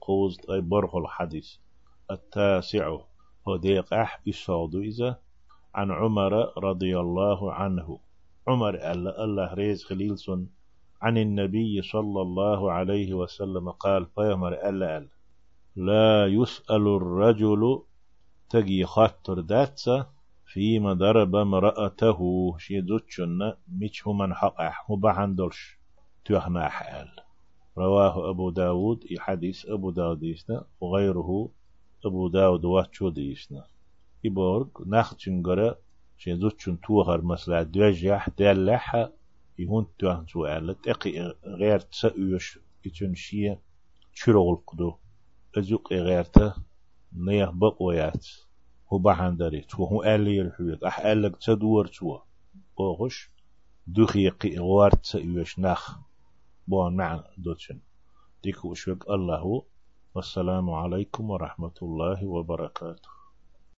قوز أي برخ الحديث. التاسع هو ديق أح إذا عن عمر رضي الله عنه. عمر ألا الله ريز خليلسون عن النبي صلى الله عليه وسلم قال فيمر ألا ألا لا يسأل الرجل تجي خاطر داتسا فيما ضرب امرأته. شي دوتشن ميش من حقح مبحندلش تيحنا حال. رواه أبو داود حديث أبو داود يسنا وغيره أبو داود واتشو ديسنا إبورغ ناختشن غرا شي دوتشن توغر مثلا دوجح دلح يهون توهن سؤال تقي غير تسأيوش يتون شيء شرغل قدو أزوق غيرته نيه بقويات هو بحندري تو هو ألي الحويق أح تدور تو أوغش دخيقي غوارت سأيوش نخ بون مع دوتشن. ديكو شوك الله. والسلام عليكم ورحمة الله وبركاته.